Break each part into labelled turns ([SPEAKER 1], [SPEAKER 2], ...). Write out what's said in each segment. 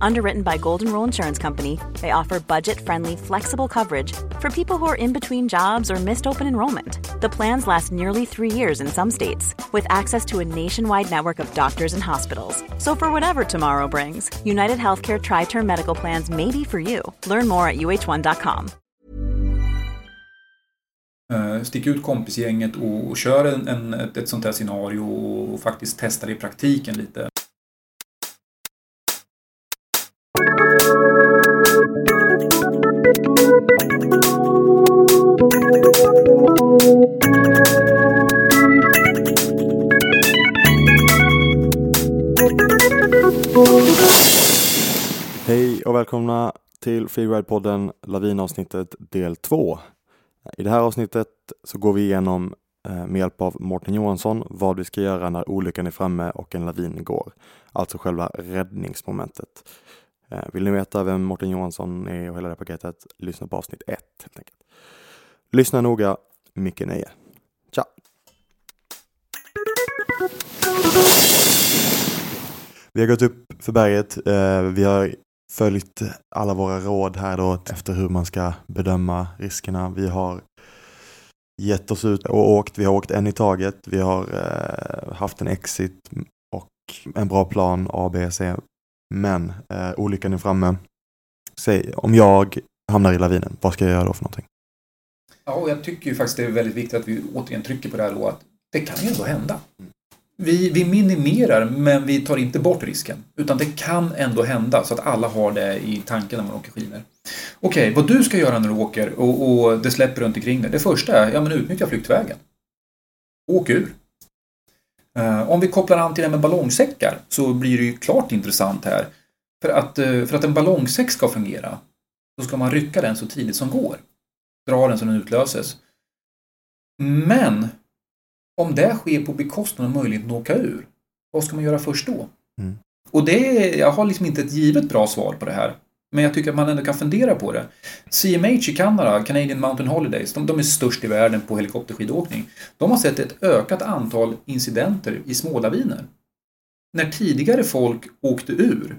[SPEAKER 1] Underwritten by Golden Rule Insurance Company, they offer budget friendly, flexible coverage for people who are in between jobs or missed open enrollment. The plans last nearly three years in some states, with access to a nationwide network of doctors and hospitals. So, for whatever tomorrow brings, United Healthcare Tri Term Medical Plans may be for you. Learn more at uh1.com.
[SPEAKER 2] Uh, stick ut kompisgänget och, och kör en, en, ett sånt här scenario och faktiskt testa det i praktiken lite.
[SPEAKER 3] Välkomna till Freeride-podden Lavinavsnittet del 2. I det här avsnittet så går vi igenom eh, med hjälp av Mårten Johansson vad vi ska göra när olyckan är framme och en lavin går. Alltså själva räddningsmomentet. Eh, vill ni veta vem Mårten Johansson är och hela det paketet, lyssna på avsnitt 1 helt enkelt. Lyssna noga, mycket nöje. Tja! Vi har gått upp för berget. Eh, vi har följt alla våra råd här då efter hur man ska bedöma riskerna. Vi har gett oss ut och åkt. Vi har åkt en i taget. Vi har eh, haft en exit och en bra plan A, B, C. Men eh, olyckan är framme. Säg, om jag hamnar i lavinen, vad ska jag göra då för någonting?
[SPEAKER 2] Ja, och jag tycker ju faktiskt det är väldigt viktigt att vi återigen trycker på det här då att det kan ju ändå hända. Vi, vi minimerar men vi tar inte bort risken. Utan det kan ändå hända så att alla har det i tanken när man åker skidor. Okej, vad du ska göra när du åker och, och det släpper runt omkring dig. Det första är, ja men utnyttja flyktvägen. Åk ur. Uh, om vi kopplar an till det med ballongsäckar så blir det ju klart intressant här. För att, uh, för att en ballongsäck ska fungera så ska man rycka den så tidigt som går. Dra den så den utlöses. Men om det sker på bekostnad av möjligheten att åka ur, vad ska man göra först då?
[SPEAKER 3] Mm.
[SPEAKER 2] Och det, jag har liksom inte ett givet bra svar på det här. Men jag tycker att man ändå kan fundera på det. CMH i Kanada, Canadian Mountain Holidays, de, de är störst i världen på helikopterskidåkning. De har sett ett ökat antal incidenter i smålaviner. När tidigare folk åkte ur,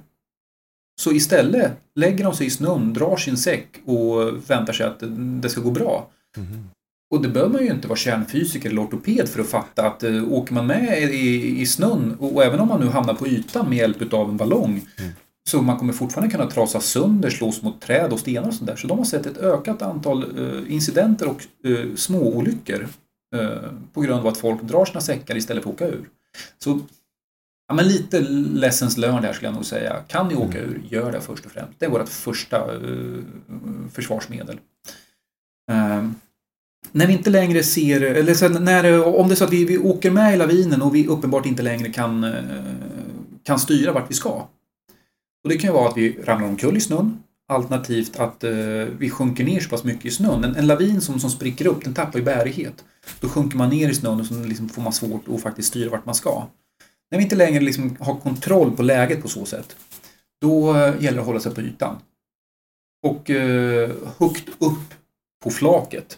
[SPEAKER 2] så istället lägger de sig i snön, drar sin säck och väntar sig att det ska gå bra.
[SPEAKER 3] Mm.
[SPEAKER 2] Och det behöver man ju inte vara kärnfysiker eller ortoped för att fatta att uh, åker man med i, i snön och, och även om man nu hamnar på ytan med hjälp av en ballong
[SPEAKER 3] Mm.
[SPEAKER 2] så man kommer fortfarande kunna trasa sönder, slås mot träd och stenar och sånt där. Så de har sett ett ökat antal uh, incidenter och uh, småolyckor uh, på grund av att folk drar sina säckar istället för att åka ur. Så ja, men lite lessons learned här skulle jag nog säga. Kan ni åka ur, gör det först och främst. Det är vårt första uh, försvarsmedel. När vi inte längre ser, eller så när, om det är så att vi, vi åker med i lavinen och vi uppenbart inte längre kan, eh, kan styra vart vi ska. Och det kan ju vara att vi ramlar omkull i snön, alternativt att eh, vi sjunker ner så pass mycket i snön. En, en lavin som, som spricker upp, den tappar ju bärighet. Då sjunker man ner i snön och så liksom får man svårt att faktiskt styra vart man ska. När vi inte längre liksom har kontroll på läget på så sätt, då eh, gäller det att hålla sig på ytan. Och eh, högt upp på flaket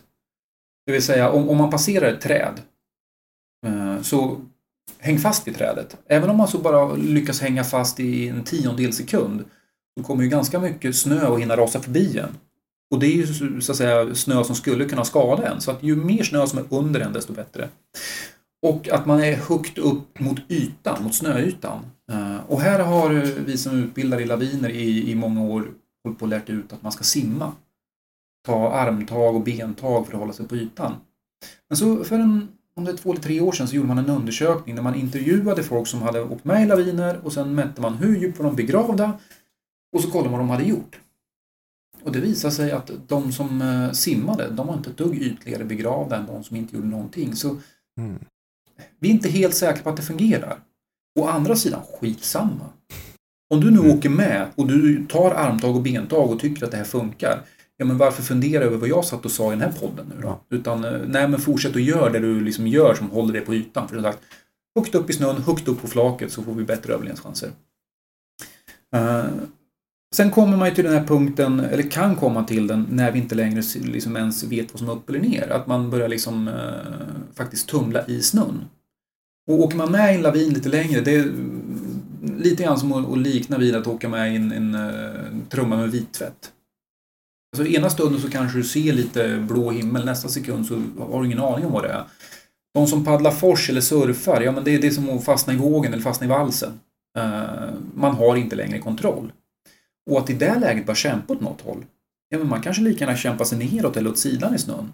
[SPEAKER 2] det vill säga om, om man passerar ett träd eh, så häng fast i trädet. Även om man så bara lyckas hänga fast i en tiondel sekund så kommer ju ganska mycket snö att hinna rasa förbi en. Och det är ju så att säga snö som skulle kunna skada en. Så att ju mer snö som är under en desto bättre. Och att man är högt upp mot ytan, mot snöytan. Eh, och här har vi som utbildar i laviner i, i många år hållit på och lärt ut att man ska simma ta armtag och bentag för att hålla sig på ytan. Men så för en, om det är två eller tre år sedan så gjorde man en undersökning där man intervjuade folk som hade åkt med i laviner och sen mätte man hur djupt var de begravda och så kollade man vad de hade gjort. Och det visar sig att de som eh, simmade, de var inte ett dugg ytligare begravda än de som inte gjorde någonting. Så
[SPEAKER 3] Mm.
[SPEAKER 2] vi är inte helt säkra på att det fungerar. Å andra sidan, skitsamma. Om du nu
[SPEAKER 3] Mm.
[SPEAKER 2] åker med och du tar armtag och bentag och tycker att det här funkar, ja men varför fundera över vad jag satt och sa i den här podden nu då? Utan, eh, nej men fortsätt att göra det du liksom gör som håller dig på ytan. För som sagt, högt upp i snön, högt upp på flaket så får vi bättre överlevnadschanser. Eh, sen kommer man ju till den här punkten, eller kan komma till den, när vi inte längre liksom ens vet vad som är upp eller ner. Att man börjar liksom eh, faktiskt tumla i snön. Och åker man med i en lavin lite längre, det är lite grann som att, likna vid att åka med i en, en, eh, trumma med vittvätt. Alltså ena stunden så kanske du ser lite blå himmel, nästa sekund så har du ingen aning om vad det är. De som paddlar fors eller surfar, ja men det är det som att fastna i vågen eller fastna i valsen. Eh, man har inte längre kontroll. Och att i det läget bara kämpa åt något håll. Ja men man kanske lika gärna kämpar sig neråt eller åt sidan i snön.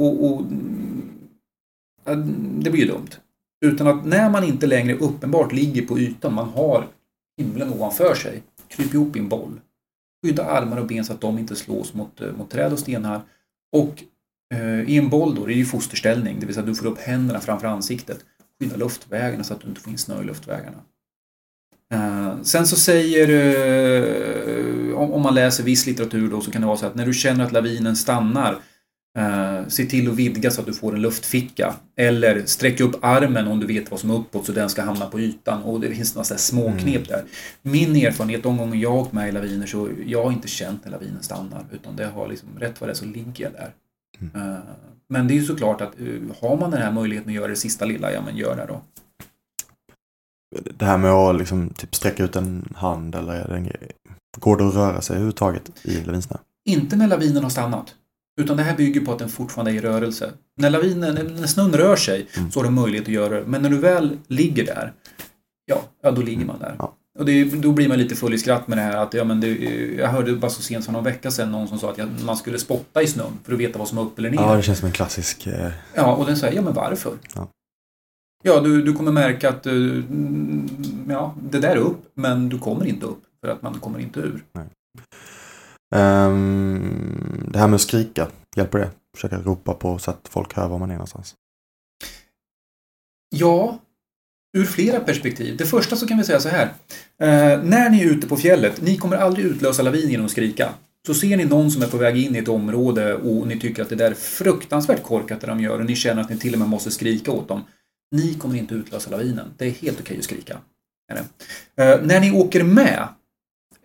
[SPEAKER 2] Och, och ja, det blir ju dumt. Utan att när man inte längre uppenbart ligger på ytan, man har himlen ovanför sig, kryp ihop i en boll. Skydda armar och ben så att de inte slås mot, eh, mot träd och stenar. Och eh, i en boll då, det är ju fosterställning, det vill säga att du får upp händerna framför ansiktet. Skydda luftvägarna så att du inte får in snö i luftvägarna. Eh, sen så säger, eh, om, om man läser viss litteratur då, så kan det vara så att när du känner att lavinen stannar, eh, se till att vidga så att du får en luftficka. Eller sträck upp armen om du vet vad som är uppåt så den ska hamna på ytan. Och det finns några sådana små knep där. Min erfarenhet de gånger jag har åkt med i laviner så jag har inte känt när lavinen stannar. Utan det har liksom, rätt vad det är så ligger jag där. Eh, men det är ju såklart att eh, har man den här möjligheten att göra det sista lilla, ja men gör det då.
[SPEAKER 3] Det här med att liksom typ sträcka ut en hand eller en grej? Går det att röra sig överhuvudtaget i lavinsnö?
[SPEAKER 2] Inte när lavinen har stannat. Utan det här bygger på att den fortfarande är i rörelse. När, lavinen, när snön rör sig
[SPEAKER 3] Mm.
[SPEAKER 2] så har du möjlighet att göra det. Men när du väl ligger där, ja, ja då ligger man där.
[SPEAKER 3] Ja.
[SPEAKER 2] Och det, då blir man lite full i skratt med det här att ja, men det, jag hörde bara så sent som någon vecka sedan någon som sa att man skulle spotta i snön för att veta vad som är upp eller ner.
[SPEAKER 3] Ja, det känns som en klassisk... Eh,
[SPEAKER 2] Ja, och den säger, ja men varför?
[SPEAKER 3] Ja.
[SPEAKER 2] Ja, du, du kommer märka att eh, mm, ja, det där är upp, men du kommer inte upp för att man kommer inte ur.
[SPEAKER 3] Um, det här med att skrika, hjälper det? Försöka ropa på så att folk hör var man är någonstans.
[SPEAKER 2] Ja, ur flera perspektiv. Det första så kan vi säga så här. Eh, när ni är ute på fjället, ni kommer aldrig utlösa lavin genom att skrika. Så ser ni någon som är på väg in i ett område och ni tycker att det där är fruktansvärt korkat det de gör och ni känner att ni till och med måste skrika åt dem. Ni kommer inte utlösa lavinen. Det är helt okej att skrika. Eh, när ni åker med,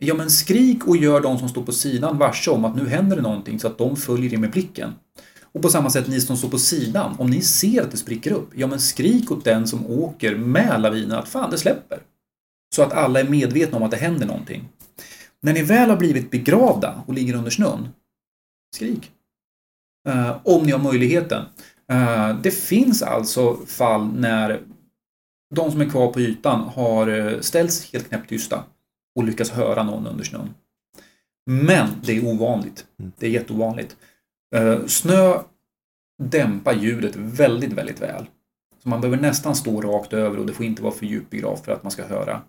[SPEAKER 2] ja men skrik och gör de som står på sidan varse om att nu händer det någonting så att de följer er med blicken. Och på samma sätt ni som står på sidan, om ni ser att det spricker upp, ja men skrik åt den som åker med lavinen att fan det släpper. Så att alla är medvetna om att det händer någonting. När ni väl har blivit begravda och ligger under snön, skrik. Uh, om ni har möjligheten. Uh, det finns alltså fall när de som är kvar på ytan har eh, ställts helt knäpptysta och lyckats höra någon under snön. Men det är ovanligt. Det är jätteovanligt. Eh, Snö dämpar ljudet väldigt, väldigt väl. Så man behöver nästan stå rakt över och det får inte vara för djup begravd för att man ska höra.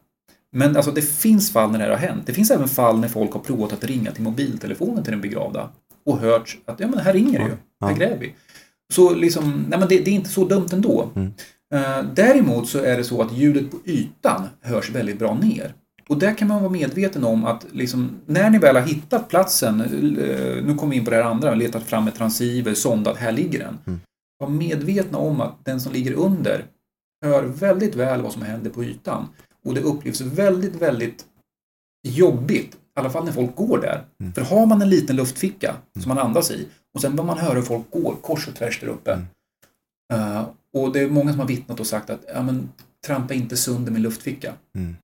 [SPEAKER 2] Men alltså det finns fall när det här har hänt. Det finns även fall när folk har provat att ringa till mobiltelefonen till den begravda och hört att ja men här ringer det ju, här gräver vi. Så liksom, nej men det, det är inte så dumt ändå.
[SPEAKER 3] Mm.
[SPEAKER 2] Eh, däremot så är det så att ljudet på ytan hörs väldigt bra ner. Och där kan man vara medveten om att liksom, när ni väl har hittat platsen, eh, nu kommer vi in på det här andra, letat fram ett transceiver, sondat, här ligger den.
[SPEAKER 3] Mm.
[SPEAKER 2] Var medvetna om att den som ligger under hör väldigt väl vad som händer på ytan. Och det upplevs väldigt, väldigt jobbigt, i alla fall när folk går där.
[SPEAKER 3] Mm.
[SPEAKER 2] För har man en liten luftficka som man andas i och sen bör man höra hur folk går kors och tvärs där uppe.
[SPEAKER 3] Mm.
[SPEAKER 2] Eh, och det är många som har vittnat och sagt att ja, men, trampa inte sönder min luftficka.
[SPEAKER 3] Mm.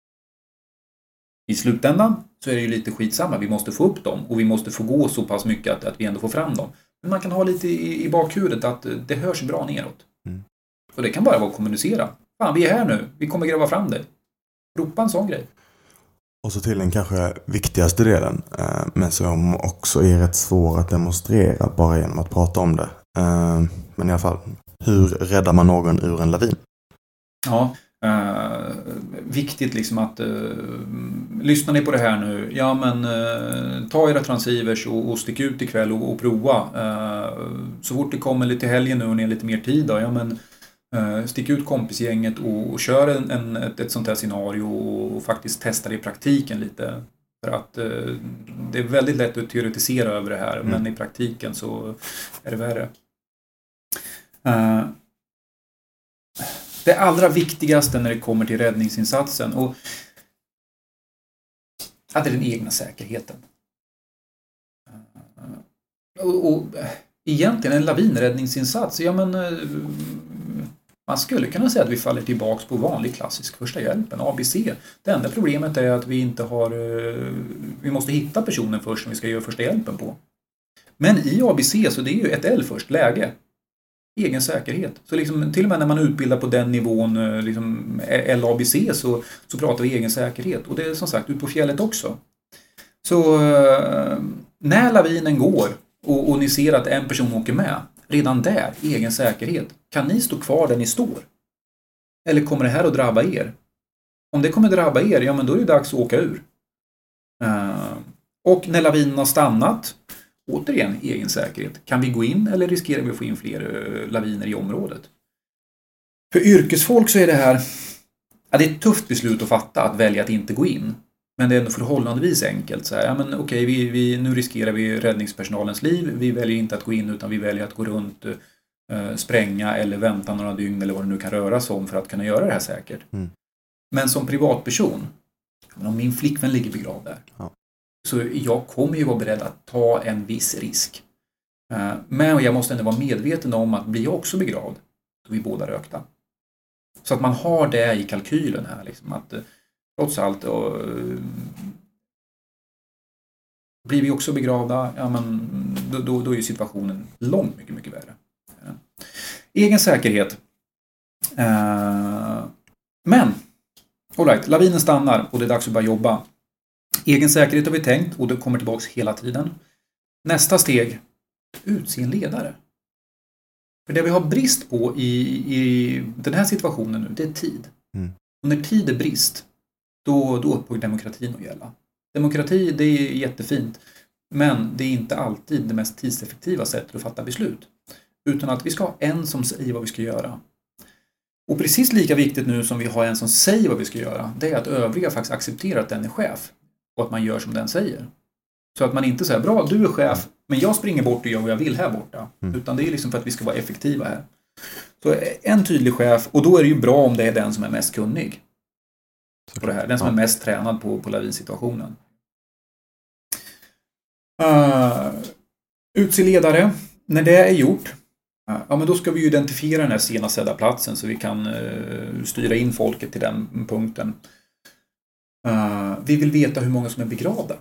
[SPEAKER 2] I slutändan så är det ju lite skitsamma. Vi måste få upp dem och vi måste få gå så pass mycket att, att vi ändå får fram dem. Men man kan ha lite i, i bakhuvudet att eh, det hörs bra neråt.
[SPEAKER 3] Mm.
[SPEAKER 2] Så det kan bara vara att kommunicera. Fan, vi är här nu. Vi kommer gräva fram det. Ropa en sån grej.
[SPEAKER 3] Och så till den kanske viktigaste delen, eh, men som också är rätt svår att demonstrera bara genom att prata om det. Eh, Men i alla fall, hur räddar man någon ur en lavin?
[SPEAKER 2] Ja, Uh, viktigt liksom att uh, lyssnar ni på det här nu, ja men uh, ta era transivers och, och stick ut ikväll och, och prova. så fort det kommer lite helgen nu och ni har lite mer tid då, ja men stick ut kompisgänget och, och kör en, en, ett, ett sånt här scenario och, och faktiskt testa det i praktiken lite. För att det är väldigt lätt att teoretisera över det här mm. men i praktiken så är det värre det allra viktigaste när det kommer till räddningsinsatsen och att det är den egna säkerheten. Eh, och, och egentligen en lavinräddningsinsats, ja men eh, man skulle kunna säga att vi faller tillbaks på vanlig klassisk första hjälpen, ABC. Det enda problemet är att vi inte har... Eh, vi måste hitta personen först som vi ska göra första hjälpen på. Men i ABC så det är ju ett L först, läge egen säkerhet. Så liksom, till och med när man utbildar på den nivån, eh, liksom LABC, så, så pratar vi egen säkerhet. Och det är som sagt ut på fjället också. Så eh, när lavinen går och, och ni ser att en person åker med, redan där, egen säkerhet. Kan ni stå kvar där ni står? Eller kommer det här att drabba er? Om det kommer drabba er, ja men då är det dags att åka ur. Eh, och när lavinen har stannat återigen egen säkerhet. Kan vi gå in eller riskerar vi att få in fler eh, laviner i området? För yrkesfolk så är det här ja, det är ett tufft beslut att fatta att välja att inte gå in. Men det är ändå förhållandevis enkelt. Så här, ja, men okej, vi, vi, nu riskerar vi räddningspersonalens liv. Vi väljer inte att gå in utan vi väljer att gå runt, eh, spränga eller vänta några dygn eller vad det nu kan röra sig om för att kunna göra det här säkert. Mm. Men som privatperson, om min flickvän ligger begravd där, ja. Så jag kommer ju vara beredd att ta en viss risk. Eh, men jag måste ändå vara medveten om att blir jag också begravd, då är vi båda rökta. Så att man har det i kalkylen här, liksom, att eh, trots allt och, eh, blir vi också begravda, ja men då, då, då är situationen långt mycket, mycket värre. Egen säkerhet. Men, alright, lavinen stannar och det är dags att börja jobba. Egen säkerhet har vi tänkt och det kommer tillbaks hela tiden. Nästa steg, utse en ledare. För det vi har brist på i, i den här situationen nu, det är tid. Mm. Och när tid är brist, då, då upphör demokratin att gälla. Demokrati, det är jättefint, men det är inte alltid det mest tidseffektiva sättet att fatta beslut. Utan att vi ska ha en som säger vad vi ska göra. Och precis lika viktigt nu som vi har en som säger vad vi ska göra, det är att övriga faktiskt accepterar att den är chef och att man gör som den säger. Så att man inte säger bra, du är chef, men jag springer bort och gör vad jag vill här borta. Mm. Utan det är liksom för att vi ska vara effektiva här. Så en tydlig chef, och då är det ju bra om det är den som är mest kunnig. På det här. Den som är mest tränad på, på lavinsituationen. Uh, utse ledare. När det är gjort, uh, ja men då ska vi identifiera den här senast sedda platsen så vi kan uh, styra in folket till den punkten. Uh, vi vill veta hur många som är begravda.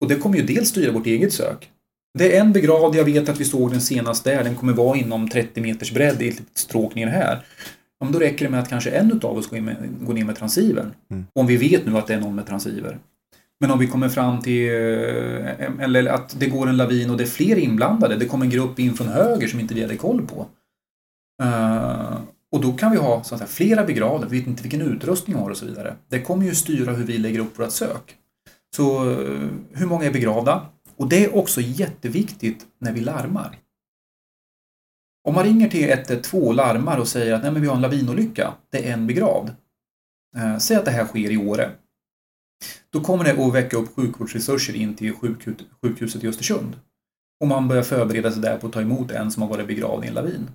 [SPEAKER 2] Och det kommer ju dels styra vårt eget sök. Det är en begravd, jag vet att vi såg den senast där, den kommer vara inom 30 meters bredd i ett litet stråk ner här. Ja, men då räcker det med att kanske en utav oss går, med, går ner med transivern. Mm. Om vi vet nu att det är någon med transiver. Men om vi kommer fram till eh, eller att det går en lavin och det är fler inblandade, det kommer en grupp in från höger som inte vi hade koll på. Och då kan vi ha så att säga, flera begravda, vi vet inte vilken utrustning vi har och så vidare. Det kommer ju styra hur vi lägger upp vårt sök. Så eh, hur många är begravda? Och det är också jätteviktigt när vi larmar. Om man ringer till 112 och larmar och säger att Nej, men vi har en lavinolycka, det är en begravd. Eh, säg att det här sker i Åre. Då kommer det att väcka upp sjukvårdsresurser in till sjukhuset i Östersund. Och man börjar förbereda sig där på att ta emot en som har varit begravd i en lavin.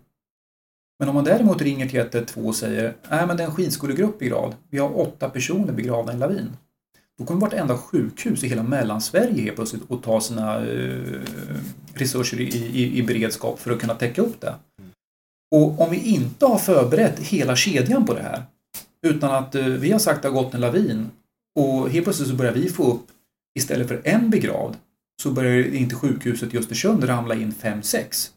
[SPEAKER 2] Men om man däremot ringer till 112 och säger nej men det är en skidskolegrupp begravd, vi har åtta personer begravda i en lavin. Då kommer vartenda sjukhus i hela Mellansverige helt plötsligt att ta sina eh, resurser i, i, i, beredskap för att kunna täcka upp det. Och om vi inte har förberett hela kedjan på det här, utan att eh, vi har sagt att det har gått en lavin och helt plötsligt så börjar vi få upp, istället för en begravd, så börjar inte sjukhuset i Östersund ramla in fem, sex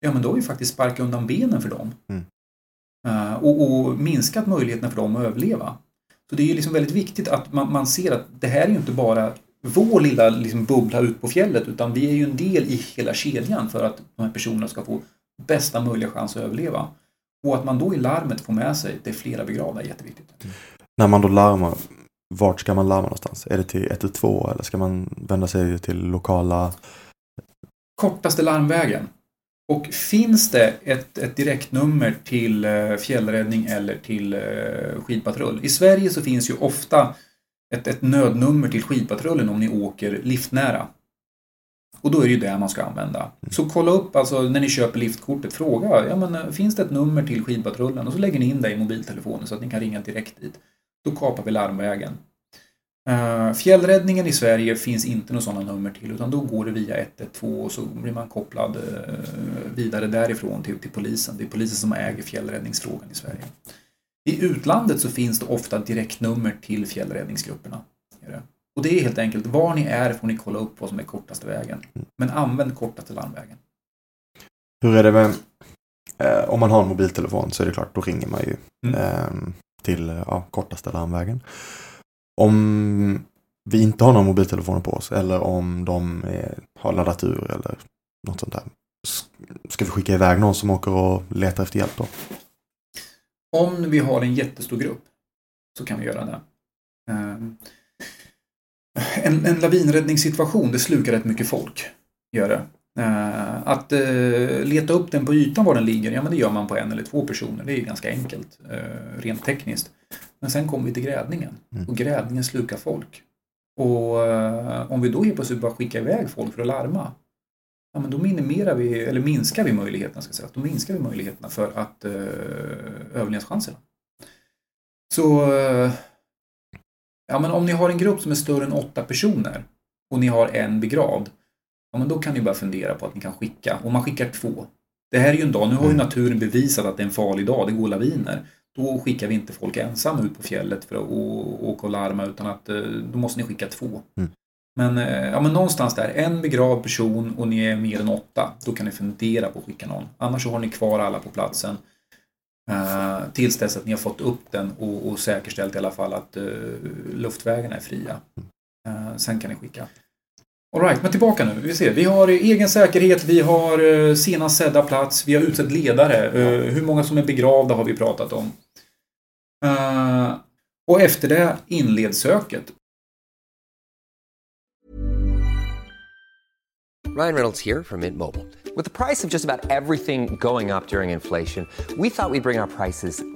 [SPEAKER 2] ja men då har vi faktiskt sparkat undan benen för dem. Mm. Uh, och, och, minskat möjligheterna för dem att överleva. Så det är liksom väldigt viktigt att man, man ser att det här är ju inte bara vår lilla liksom, bubbla ut på fjället utan vi är ju en del i hela kedjan för att de här personerna ska få bästa möjliga chans att överleva. Och att man då i larmet får med sig det är flera begravda är jätteviktigt.
[SPEAKER 3] När man då larmar, vart ska man larma någonstans? Är det till 112 eller ska man vända sig till lokala?
[SPEAKER 2] Kortaste larmvägen. Och finns det ett, ett direktnummer till eh, fjällräddning eller till eh, skidpatrull? I Sverige så finns ju ofta ett, ett nödnummer till skidpatrullen om ni åker liftnära. Och då är det ju det man ska använda. Så kolla upp, alltså när ni köper liftkortet, fråga, ja men eh, finns det ett nummer till skidpatrullen? Och så lägger ni in det i mobiltelefonen så att ni kan ringa direkt dit. Då kapar vi larmvägen. Uh, fjällräddningen i Sverige finns inte några sådana nummer till utan då går det via 112 och så blir man kopplad uh, vidare därifrån till, till polisen. Det är polisen som äger fjällräddningsfrågan i Sverige. I utlandet så finns det ofta direktnummer till fjällräddningsgrupperna. Och det är helt enkelt, var ni är får ni kolla upp vad som är kortaste vägen. Men använd kortaste larmvägen.
[SPEAKER 3] Hur är det med, eh, om man har en mobiltelefon så är det klart, då ringer man ju
[SPEAKER 2] Mm.
[SPEAKER 3] eh, till ja, kortaste larmvägen. Om vi inte har några mobiltelefoner på oss eller om de är, har laddat ur eller något sånt där. Ska vi skicka iväg någon som åker och letar efter hjälp då?
[SPEAKER 2] Om vi har en jättestor grupp så kan vi göra det. Ehm, en, en lavinräddningssituation, det slukar rätt mycket folk. Gör det. Ehm, att eh, leta upp den på ytan var den ligger, ja men det gör man på en eller två personer. Det är ganska enkelt, eh, rent tekniskt. Men sen kommer vi till grävningen.
[SPEAKER 3] Mm.
[SPEAKER 2] Och grävningen slukar folk. Och eh, om vi då helt plötsligt bara skickar iväg folk för att larma, ja, men då minimerar vi, eller minskar vi möjligheterna, ska jag säga. Då minskar vi möjligheterna för att eh, överlevnadschanserna. Så eh, ja, men om ni har en grupp som är större än åtta personer och ni har en begravd, ja, men då kan ni bara fundera på att ni kan skicka, om man skickar två. Det här är ju en dag, nu har ju naturen bevisat att det är en farlig dag, det går laviner. Då skickar vi inte folk ensamma ut på fjället för att åka och larma utan att eh, då måste ni skicka två.
[SPEAKER 3] Mm.
[SPEAKER 2] Men, eh, ja, men någonstans där, en begravd person och ni är mer än åtta, då kan ni fundera på att skicka någon. Annars så har ni kvar alla på platsen. Uh, tills dess att ni har fått upp den och, och säkerställt i alla fall att uh, luftvägarna är fria. Eh, sen kan ni skicka. Alright, men tillbaka nu. Vi ser. Vi har egen säkerhet, vi har uh, senast sedda plats, vi har utsett ledare. Eh, hur många som är begravda har vi pratat om. Och efter det inleds söket.
[SPEAKER 4] Ryan Reynolds här från Mint Mobile. Med priset på nästan allt som går upp under inflationen, trodde vi att vi skulle bring våra priser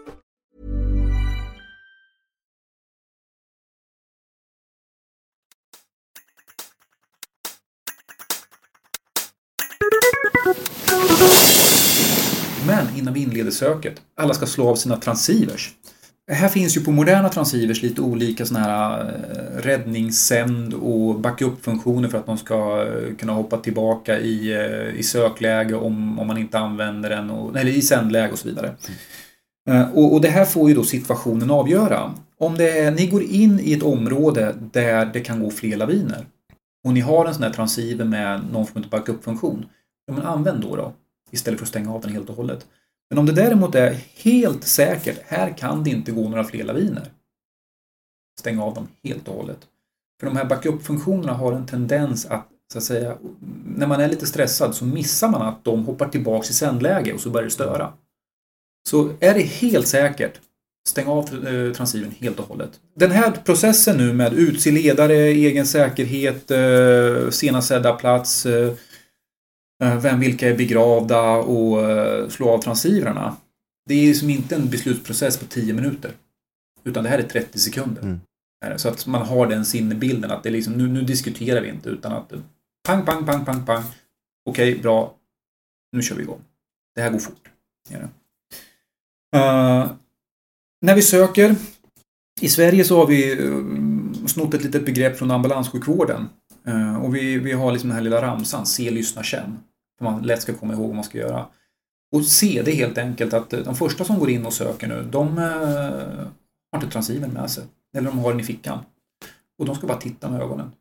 [SPEAKER 2] Men innan vi inleder söket, alla ska slå av sina transceivers. Här finns ju på moderna transceivers lite olika såna här eh, räddningssänd och backup-funktioner för att de ska eh, kunna hoppa tillbaka i, eh, i sökläge om, om man inte använder den, och, eller i sändläge och så vidare. Och, och det här får ju då situationen avgöra. Om det är, ni går in i ett område där det kan gå fler laviner och ni har en sån här transceiver med någon form av backup-funktion, ja, men använd då, då istället för att stänga av den helt och hållet. Men om det däremot är helt säkert, här kan det inte gå några fler laviner. Stäng av dem helt och hållet. För de här backup-funktionerna har en tendens att, så att säga, när man är lite stressad så missar man att de hoppar tillbaks i sändläge och så börjar det störa. Så är det helt säkert, stäng av eh, transceivern helt och hållet. Den här processen nu med utse ledare, egen säkerhet, eh, sena senast sedda plats, eh, vem vilka är begravda och eh, slå av transceivrarna. Det är liksom inte en beslutsprocess på 10 minuter. Utan det här är 30 sekunder.
[SPEAKER 3] Mm.
[SPEAKER 2] Eh, Så att man har den sinnebilden att det är liksom, nu, nu diskuterar vi inte utan att eh, pang, pang, pang, pang, pang. Okej, bra. Nu kör vi igång. Det här går fort. Gör det. Eh, när vi söker i Sverige så har vi uh, snott ett litet begrepp från ambulanssjukvården. Eh, och vi, vi har liksom den här lilla ramsan, se, lyssna, känn som man lätt ska komma ihåg vad man ska göra. Och se, det är helt enkelt att eh, de första som går in och söker nu, de eh, har inte transceivern med sig. Eller de har den i fickan. Och de ska bara titta med ögonen.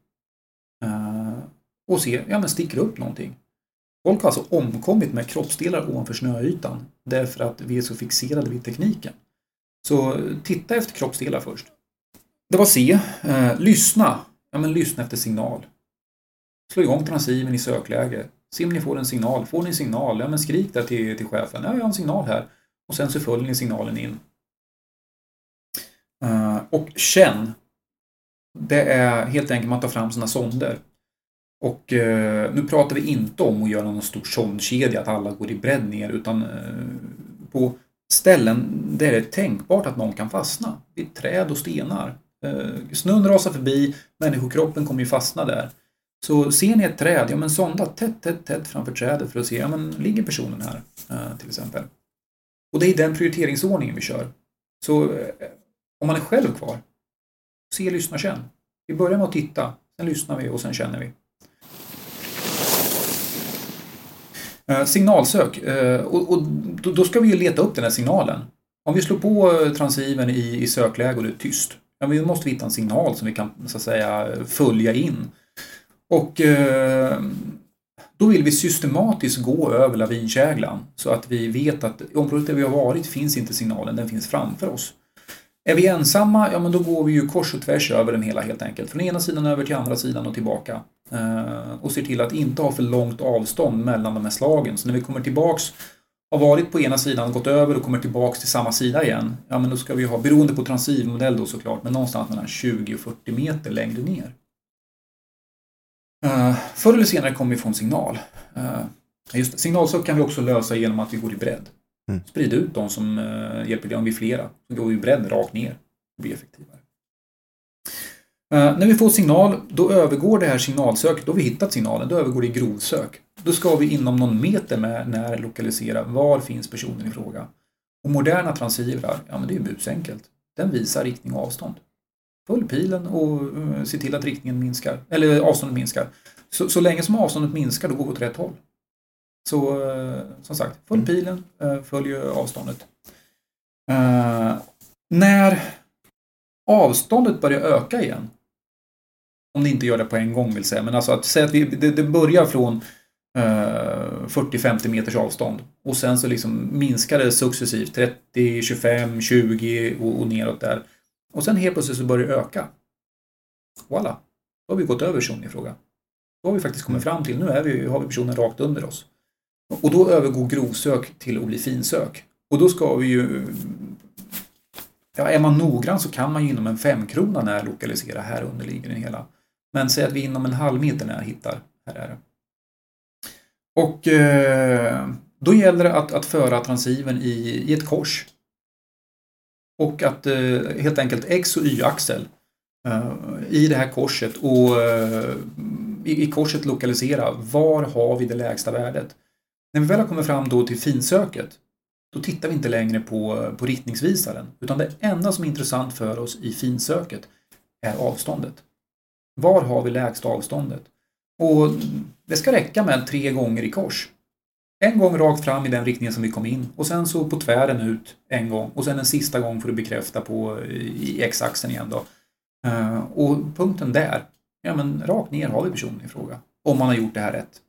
[SPEAKER 2] Eh, och se, ja men sticker upp någonting. Folk har alltså omkommit med kroppsdelar ovanför snöytan därför att vi är så fixerade vid tekniken. Så titta efter kroppsdelar först. Det var C. Lyssna. Ja men lyssna efter signal. Slå igång transceiven i sökläge. Se om ni får en signal. Får ni en signal? Ja men skrik där till, till chefen. Ja, jag har en signal här. Och sen så följer ni signalen in. Uh, och känn. Det är helt enkelt man tar fram sina sonder. Och uh, nu pratar vi inte om att göra någon stor sondkedja, att alla går i bredd ner, utan uh, på ställen där det är tänkbart att någon kan fastna. Vid träd och stenar. Snön rasar förbi, människokroppen kommer ju fastna där. Så ser ni ett träd, ja men sonda tätt, tätt, tätt framför trädet för att se, ja men ligger personen här eh, till exempel? Och det är den prioriteringsordningen vi kör. Så eh, om man är själv kvar, se, lyssna, känn. Vi börjar med att titta, sen lyssnar vi och sen känner vi. Eh, signalsök. Och, och då, ska vi ju leta upp den här signalen. Om vi slår på transceiven i, i sökläge och det är tyst, ja, då måste vi hitta en signal som vi kan så att säga följa in. Och eh, då vill vi systematiskt gå över lavinkäglan så att vi vet att i området där vi har varit finns inte signalen, den finns framför oss. Är vi ensamma, ja men då går vi ju kors och tvärs över den hela helt enkelt. Från ena sidan över till andra sidan och tillbaka. Eh, och ser till att inte ha för långt avstånd mellan de här slagen. Så när vi kommer tillbaks, har varit på ena sidan, gått över och kommer tillbaks till samma sida igen. Ja men då ska vi ha, beroende på transivmodell då såklart, men någonstans mellan 20 och 40 meter längre ner. Uh, förr eller senare kommer vi få en signal. Uh, just Signalsök kan vi också lösa genom att vi går i bredd. Mm. Sprida ut de som uh, hjälper till. Om vi är flera, så går vi i bredd rakt ner. Det blir effektivare. Uh, när vi får signal, då övergår det här signalsöket, då har vi hittat signalen, då övergår det i grovsök. Då ska vi inom någon meter med när lokalisera var finns personen i fråga. Och moderna transivrar, ja men det är busenkelt. Den visar riktning och avstånd. Följ pilen och uh, se till att riktningen minskar, eller avståndet minskar. Så, så länge som avståndet minskar, då går vi åt rätt håll. Så uh, som sagt, följ mm. pilen, uh, följ avståndet. när avståndet börjar öka igen, om det inte gör det på en gång vill säga, men alltså att säga att vi, det, det börjar från 40-50 meters avstånd och sen så liksom minskar det successivt 30, 25, 20 och, och neråt där. Och sen helt plötsligt så börjar det öka. Voilà, då har vi gått över personen i fråga. Då har vi faktiskt kommit fram till, nu är vi, har vi personen rakt under oss. Och då övergår grovsök till att bli finsök. Och då ska vi ju... Ja, är man noggrann så kan man ju inom en femkrona när lokalisera här under ligger den hela. Men säg att vi inom en halv meter när hittar, här är det. Och eh, då gäller det att, att föra transceiven i, i ett kors och att eh, helt enkelt X och Y-axel eh, i det här korset och eh, i, i korset lokalisera var har vi det lägsta värdet. När vi väl har kommit fram då till finsöket då tittar vi inte längre på, på riktningsvisaren utan det enda som är intressant för oss i finsöket är avståndet. Var har vi lägsta avståndet? Och det ska räcka med tre gånger i kors. En gång rakt fram i den riktningen som vi kom in och sen så på tvären ut en gång och sen en sista gång får du bekräfta på eh, i x-axeln igen då. Eh, och punkten där, ja men rakt ner har vi personen i fråga. Om man har gjort det här rätt.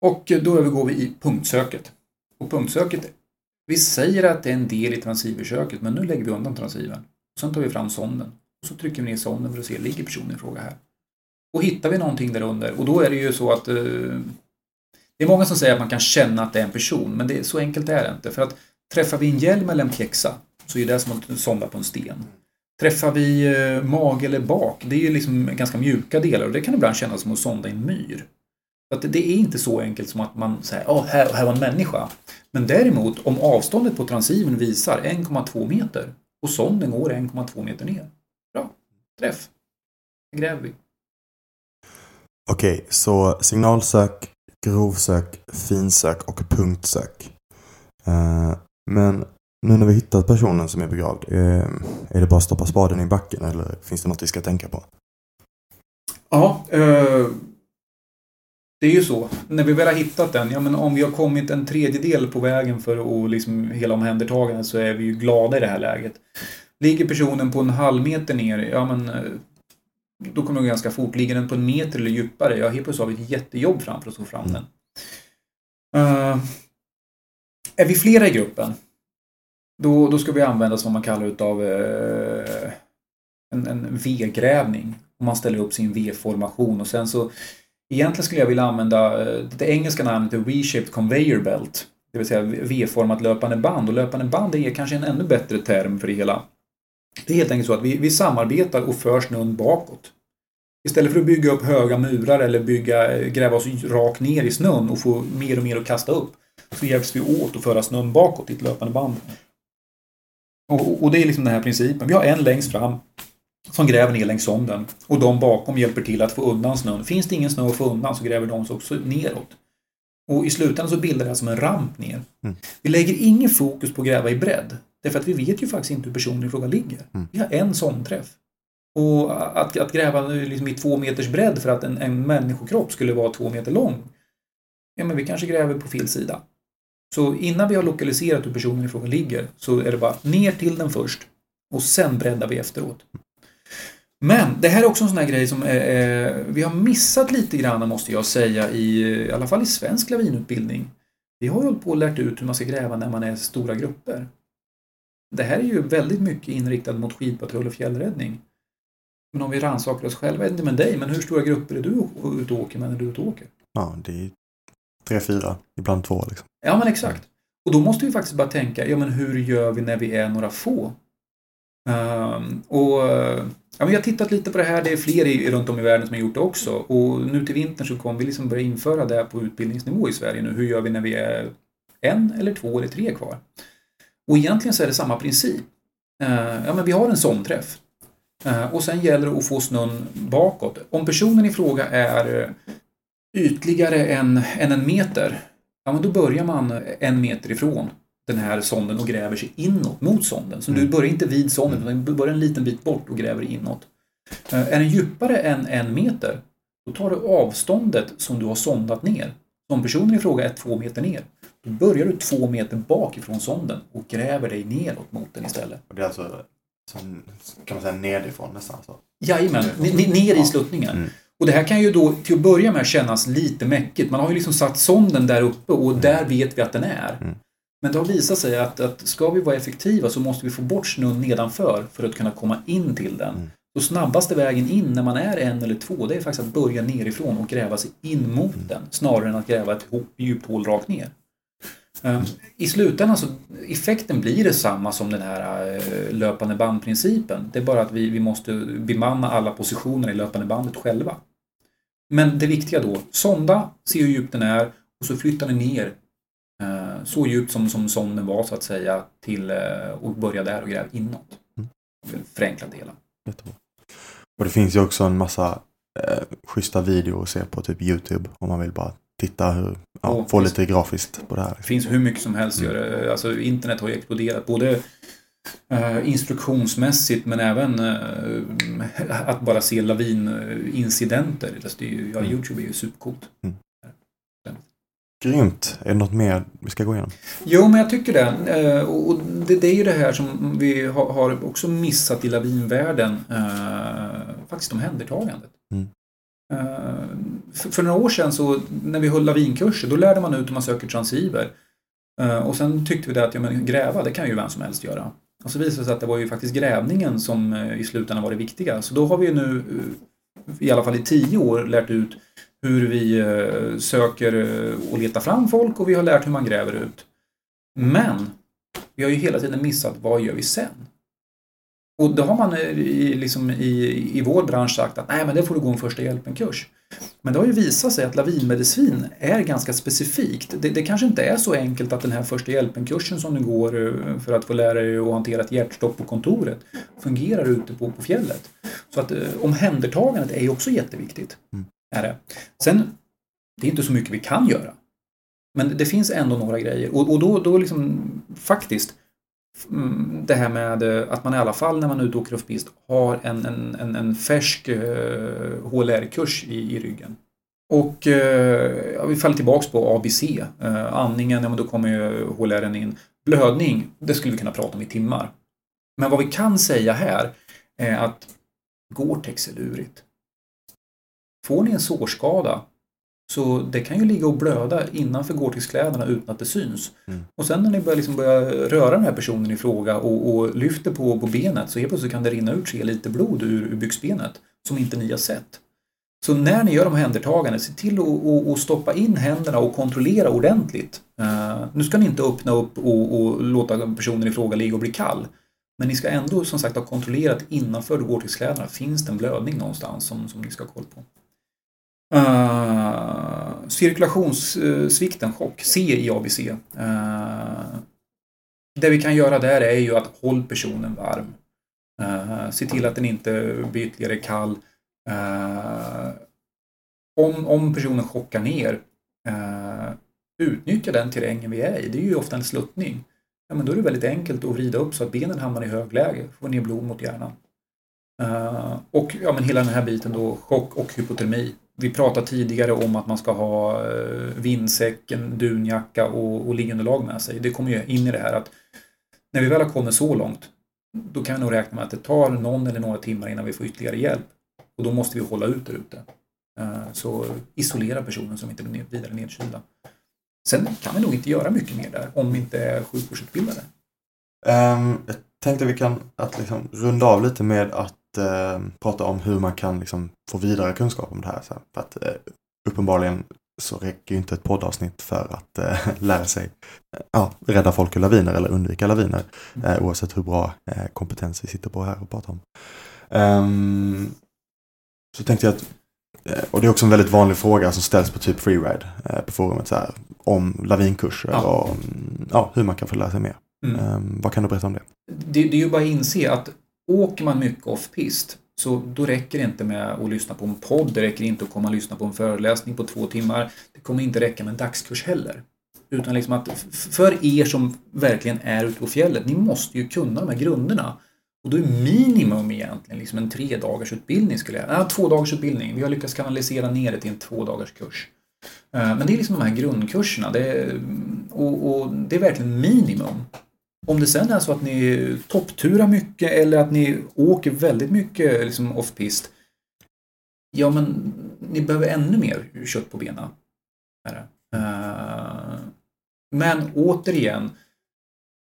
[SPEAKER 2] Och då övergår vi i punktsöket. Och punktsöket, vi säger att det är en del i transceiversöket men nu lägger vi undan transceivern. Sen tar vi fram sonden och så trycker vi ner sonden för att se, ligger personen i fråga här? Och hittar vi någonting där under, och då är det ju så att eh, det är många som säger att man kan känna att det är en person, men det, så enkelt är det inte. För att träffar vi en hjälm eller en pjäxa så är det som att sonda på en sten. Träffar vi mag mage eller bak, det är ju liksom ganska mjuka delar och det kan ibland kännas som att sonda i en myr. Så att det är inte så enkelt som att man säger att här, här var en människa. Men däremot, om avståndet på transceiven visar 1,2 meter och sonden går 1,2 meter ner. Bra, träff. Det gräver vi.
[SPEAKER 3] Okej, så signalsök, grovsök, finsök och punktsök. Eh, men nu när vi hittat personen som är begravd, eh, är det bara att stoppa spaden i backen eller finns det något vi ska tänka på?
[SPEAKER 2] Ja, eh, det är ju så. När vi väl har hittat den, ja men om vi har kommit en tredjedel på vägen för att liksom hela omhändertagandet så är vi ju glada i det här läget. Ligger personen på en halv meter ner, ja men eh, då kommer det gå ganska fort. Ligger den på en meter eller djupare, ja helt plötsligt har vi ett jättejobb framför oss att få fram den. Uh, är vi flera i gruppen, då, då ska vi använda vad man kallar utav uh, en, en V-grävning. Man ställer upp sin V-formation och sen så Egentligen skulle jag vilja använda eh, det engelska namnet Reshaped Conveyor Belt. Det vill säga V-format löpande band och löpande band är kanske en ännu bättre term för det hela. Det är helt enkelt så att vi, vi samarbetar och för snön bakåt. Istället för att bygga upp höga murar eller bygga, gräva oss rakt ner i snön och få mer och mer att kasta upp så hjälps vi åt att föra snön bakåt i ett löpande band. Och, och det är liksom den här principen. Vi har en längst fram som gräver ner längs sonden och de bakom hjälper till att få undan snön. Finns det ingen snö att få undan så gräver de sig också neråt. Och i slutändan så bildar det som en ramp ner. Mm. Vi lägger ingen fokus på att gräva i bredd. Därför att vi vet ju faktiskt inte hur personen i fråga ligger. Mm. Vi har en sondträff. Och att, att gräva liksom i två meters bredd för att en, en människokropp skulle vara två meter lång. Ja, men vi kanske gräver på fel sida. Så innan vi har lokaliserat hur personen i fråga ligger så är det bara ner till den först och sen breddar vi efteråt. Men det här är också en sån här grej som eh, vi har missat lite grann måste jag säga i, i alla fall i svensk lavinutbildning. Vi har ju hållit på och lärt ut hur man ska gräva när man är stora grupper. Det här är ju väldigt mycket inriktat mot skidpatrull och fjällräddning. Men om vi rannsakar oss själva, inte med dig, men hur stora grupper är du ute och åker med när du är ute och åker?
[SPEAKER 3] Ja, det är tre, fyra, ibland två. Liksom.
[SPEAKER 2] Ja, men exakt. Och då måste vi faktiskt bara tänka, ja men hur gör vi när vi är några få? Um, och ja, men Jag har tittat lite på det här, det är fler i, runt om i världen som har gjort det också. Och nu till vintern så kommer vi liksom börja införa det på utbildningsnivå i Sverige nu. Hur gör vi när vi är en eller två eller tre kvar? Och egentligen så är det samma princip. Uh, ja, men vi har en sån träff. Uh, och sen gäller det att få snön bakåt. Om personen i fråga är ytligare än, än en meter, ja men då börjar man en meter ifrån den här sonden och gräver sig inåt mot sonden. Så mm. du börjar inte vid sonden, utan du börjar en liten bit bort och gräver inåt. Eh, är den djupare än en meter, då tar du avståndet som du har sondat ner. Om personen i fråga är två meter ner, då börjar du två meter bak ifrån sonden och gräver dig neråt mot den istället.
[SPEAKER 3] Och det är alltså som, kan man säga nedifrån nästan? Så.
[SPEAKER 2] Jajamän, ner i sluttningen. Mm. Och det här kan ju då till att börja med kännas lite mäckigt. Man har ju liksom satt sonden där uppe och mm. där vet vi att den är. Mm. Men det har visat sig att, att ska vi vara effektiva så måste vi få bort snön nedanför för att kunna komma in till den. Mm. Så snabbaste vägen in när man är en eller två det är faktiskt att börja nerifrån och gräva sig in mot mm. den snarare än att gräva ett djupt hål rakt ner. I slutändan så effekten blir detsamma som den här uh, löpande bandprincipen. Det är bara att vi, vi måste bemanna alla positioner i löpande bandet själva. Men det viktiga då, sonda, se hur djupt den är och så flyttar ni ner Eh, så djupt som, som sonden var så att säga till eh, och börja där och gräva inåt. Mm. Förenkla det hela.
[SPEAKER 3] Och det finns ju också en massa eh, schyssta videor att se på typ Youtube om man vill bara titta hur, ja, och få lite grafiskt på det här.
[SPEAKER 2] Det finns hur mycket som helst. Mm. Gör Alltså, internet har ju exploderat både Uh, instruktionsmässigt men även uh, att bara se lavinincidenter. Alltså, ja, mm. Youtube är ju supercoolt. Mm.
[SPEAKER 3] Grymt. Är det något mer vi ska gå igenom?
[SPEAKER 2] Jo, men jag tycker det. Eh, och det, är ju det här som vi har också missat i lavinvärlden. Faktiskt omhändertagandet. Mm. Eh, för några år sedan så när vi höll lavinkurser då lärde man ut hur man söker transceiver. Eh, och sen tyckte vi det att ja, men gräva det kan ju vem som helst göra. Och så visade det sig att det var ju faktiskt grävningen som eh, i slutändan var det viktiga. Så då har vi nu i alla fall i tio år lärt ut hur vi söker och letar fram folk och vi har lärt hur man gräver ut. Men vi har ju hela tiden missat vad gör vi sen? Och då har man eh, i, liksom i, i vår bransch sagt att nej men det får du gå en första hjälpen-kurs. Men det har ju visat sig att lavinmedicin är ganska specifikt. Det, det kanske inte är så enkelt att den här första hjälpen-kursen som du går för att få lära dig att hantera ett hjärtstopp på kontoret fungerar ute på, på fjället. Så att omhändertagandet är ju också jätteviktigt. Mm. Är det. Sen, det är inte så mycket vi kan göra. Men det finns ändå några grejer. Och, och då, då liksom faktiskt Mm, det här med eh, att man i alla fall när man är ute och åker off har en, en, en, en färsk eh, uh, HLR-kurs i, i ryggen. Och uh, vi faller tillbaks på ABC. Uh, andningen, ja men då kommer ju HLR in. Blödning, det skulle vi kunna prata om i timmar. Men vad vi kan säga här är att Gore-Tex är lurigt. får ni en sårskada så det kan ju ligga och blöda innanför Gore-Tex-kläderna utan att det syns.
[SPEAKER 3] Mm.
[SPEAKER 2] Och sen när ni börjar, liksom börja röra den här personen i fråga och, och lyfter på, på benet så helt plötsligt kan det rinna ut tre liter blod ur, ur byxbenet som inte ni har sett. Så när ni gör de händertagande, se till att, stoppa in händerna och kontrollera ordentligt. Uh, nu ska ni inte öppna upp och, och, låta personen i fråga ligga och bli kall. Men ni ska ändå som sagt ha kontrollerat innanför Gore-Tex-kläderna. Finns det en blödning någonstans som, som ni ska ha koll på? Uh, cirkulationssvikten, chock, C i ABC. Uh, eh, det vi kan göra där är ju att håll personen varm. Uh, se till att den inte blir ytterligare kall. Uh, om, om personen chockar ner, uh, utnyttja den terrängen vi är i. Det är ju ofta en sluttning. Ja, men då är det väldigt enkelt att vrida upp så att benen hamnar i högläge, få ner blod mot hjärnan. Uh, och ja, men hela den här biten då, chock och hypotermi. Vi pratade tidigare om att man ska ha eh, vindsäck, en dunjacka och, och liggunderlag med sig. Det kommer ju in i det här att när vi väl har kommit så långt, då kan vi nog räkna med att det tar någon eller några timmar innan vi får ytterligare hjälp. Och då måste vi hålla ut där ute. Eh, så isolera personen som inte blir vidare nedkylda. Sen kan vi nog inte göra mycket mer där om vi inte är sjukvårdsutbildade.
[SPEAKER 3] Um, jag tänkte vi kan att liksom runda av lite med att uh, prata om hur man kan liksom få vidare kunskap om det här. Så här. För att uh, uppenbarligen så räcker ju inte ett poddavsnitt för att uh, lära sig ja, rädda folk ur laviner eller undvika laviner. Uh, oavsett hur bra kompetens vi sitter på här och pratar om. Um, så tänkte jag att och det är också en väldigt vanlig fråga som ställs på typ freeride på forumet. Så här, om lavinkurser ja. och ja, hur man kan få lära sig mer. Mm. Um, vad kan du berätta om det?
[SPEAKER 2] det? Det är ju bara att inse att åker man mycket off-pist så då räcker det inte med att lyssna på en podd, det räcker inte att komma och lyssna på en föreläsning på två timmar. Det kommer inte räcka med en dagskurs heller. Utan liksom att för er som verkligen är ute på fjället, ni måste ju kunna de här grunderna. Och då är minimum egentligen liksom en tre dagars utbildning skulle jag... äh, två dagars utbildning. Vi har lyckats kanalisera ner det till en två dagars kurs. Eh, men det är liksom de här grundkurserna. Det är, och, och, det är verkligen minimum. Om det sen är så att ni toppturar mycket eller att ni åker väldigt mycket liksom off-pist. Ja, men ni behöver ännu mer kött på benen. Eh, men återigen,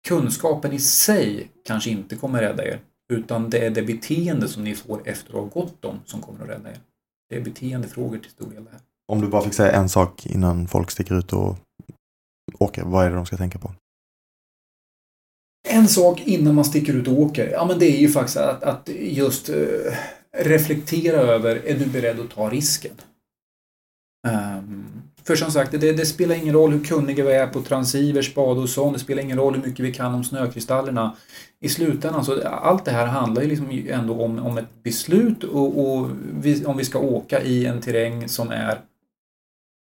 [SPEAKER 2] kunskapen i sig kanske inte kommer rädda er. Utan det är det beteende som ni får efter att ha gått dem som kommer att rädda er. Det är beteendefrågor till stor del det här.
[SPEAKER 3] Om du bara fick säga en sak innan folk sticker ut och åker, vad är det de ska tänka på?
[SPEAKER 2] En sak innan man sticker ut och åker, ja men det är ju faktiskt att, att just uh, reflektera över, är du beredd att ta risken? Um, för som sagt, det, det, spelar ingen roll hur kunniga vi är på transivers, spade och sånt. Det spelar ingen roll hur mycket vi kan om snökristallerna. I slutändan, så allt det här handlar ju liksom ändå om, om ett beslut och, och vi, om vi ska åka i en terräng som är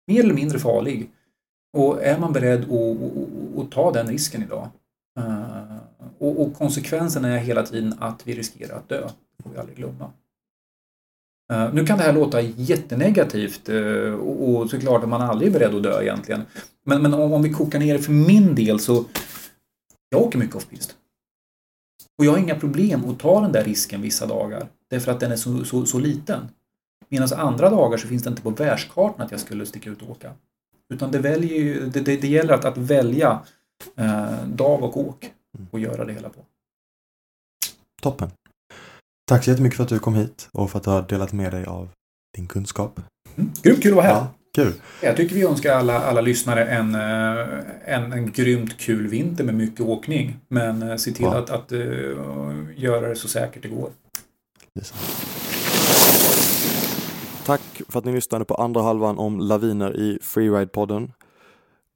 [SPEAKER 2] mer eller mindre farlig. Och är man beredd att, att, att ta den risken idag? Uh, och, och, konsekvensen är hela tiden att vi riskerar att dö. Det får vi aldrig glömma. Uh, nu kan det här låta jättenegativt uh, och, och såklart att man aldrig är beredd att dö egentligen. Men, men om, om vi kokar ner det för min del så jag åker mycket off-pist. Och jag har inga problem att ta den där risken vissa dagar. Därför att den är så, så, så liten. Medan andra dagar så finns det inte på världskartan att jag skulle sticka ut och åka. Utan det, väljer det, det, det gäller att, att välja eh, dag och åk och göra det hela på.
[SPEAKER 3] Toppen. Tack så jättemycket för att du kom hit och för att du har delat med dig av din kunskap.
[SPEAKER 2] Mm. Grymt kul att vara här. Ja,
[SPEAKER 3] kul.
[SPEAKER 2] Jag tycker vi önskar alla, alla lyssnare en, eh, en, en grymt kul vinter med mycket åkning. Men eh, se till ja. att, att uh, göra det så säkert det går. Yes.
[SPEAKER 3] Tack för att ni lyssnade på andra halvan om laviner i Freeride-podden.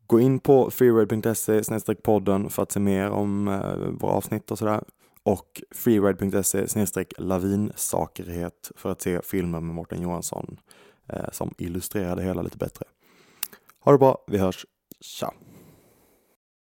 [SPEAKER 3] Gå in på freeride.se podden för att se mer om eh, våra avsnitt och sådär. Och freeride.se lavinsakerhet för att se filmer med Mårten Johansson eh, som illustrerar det hela lite bättre. Ha det bra, vi hörs. Ciao!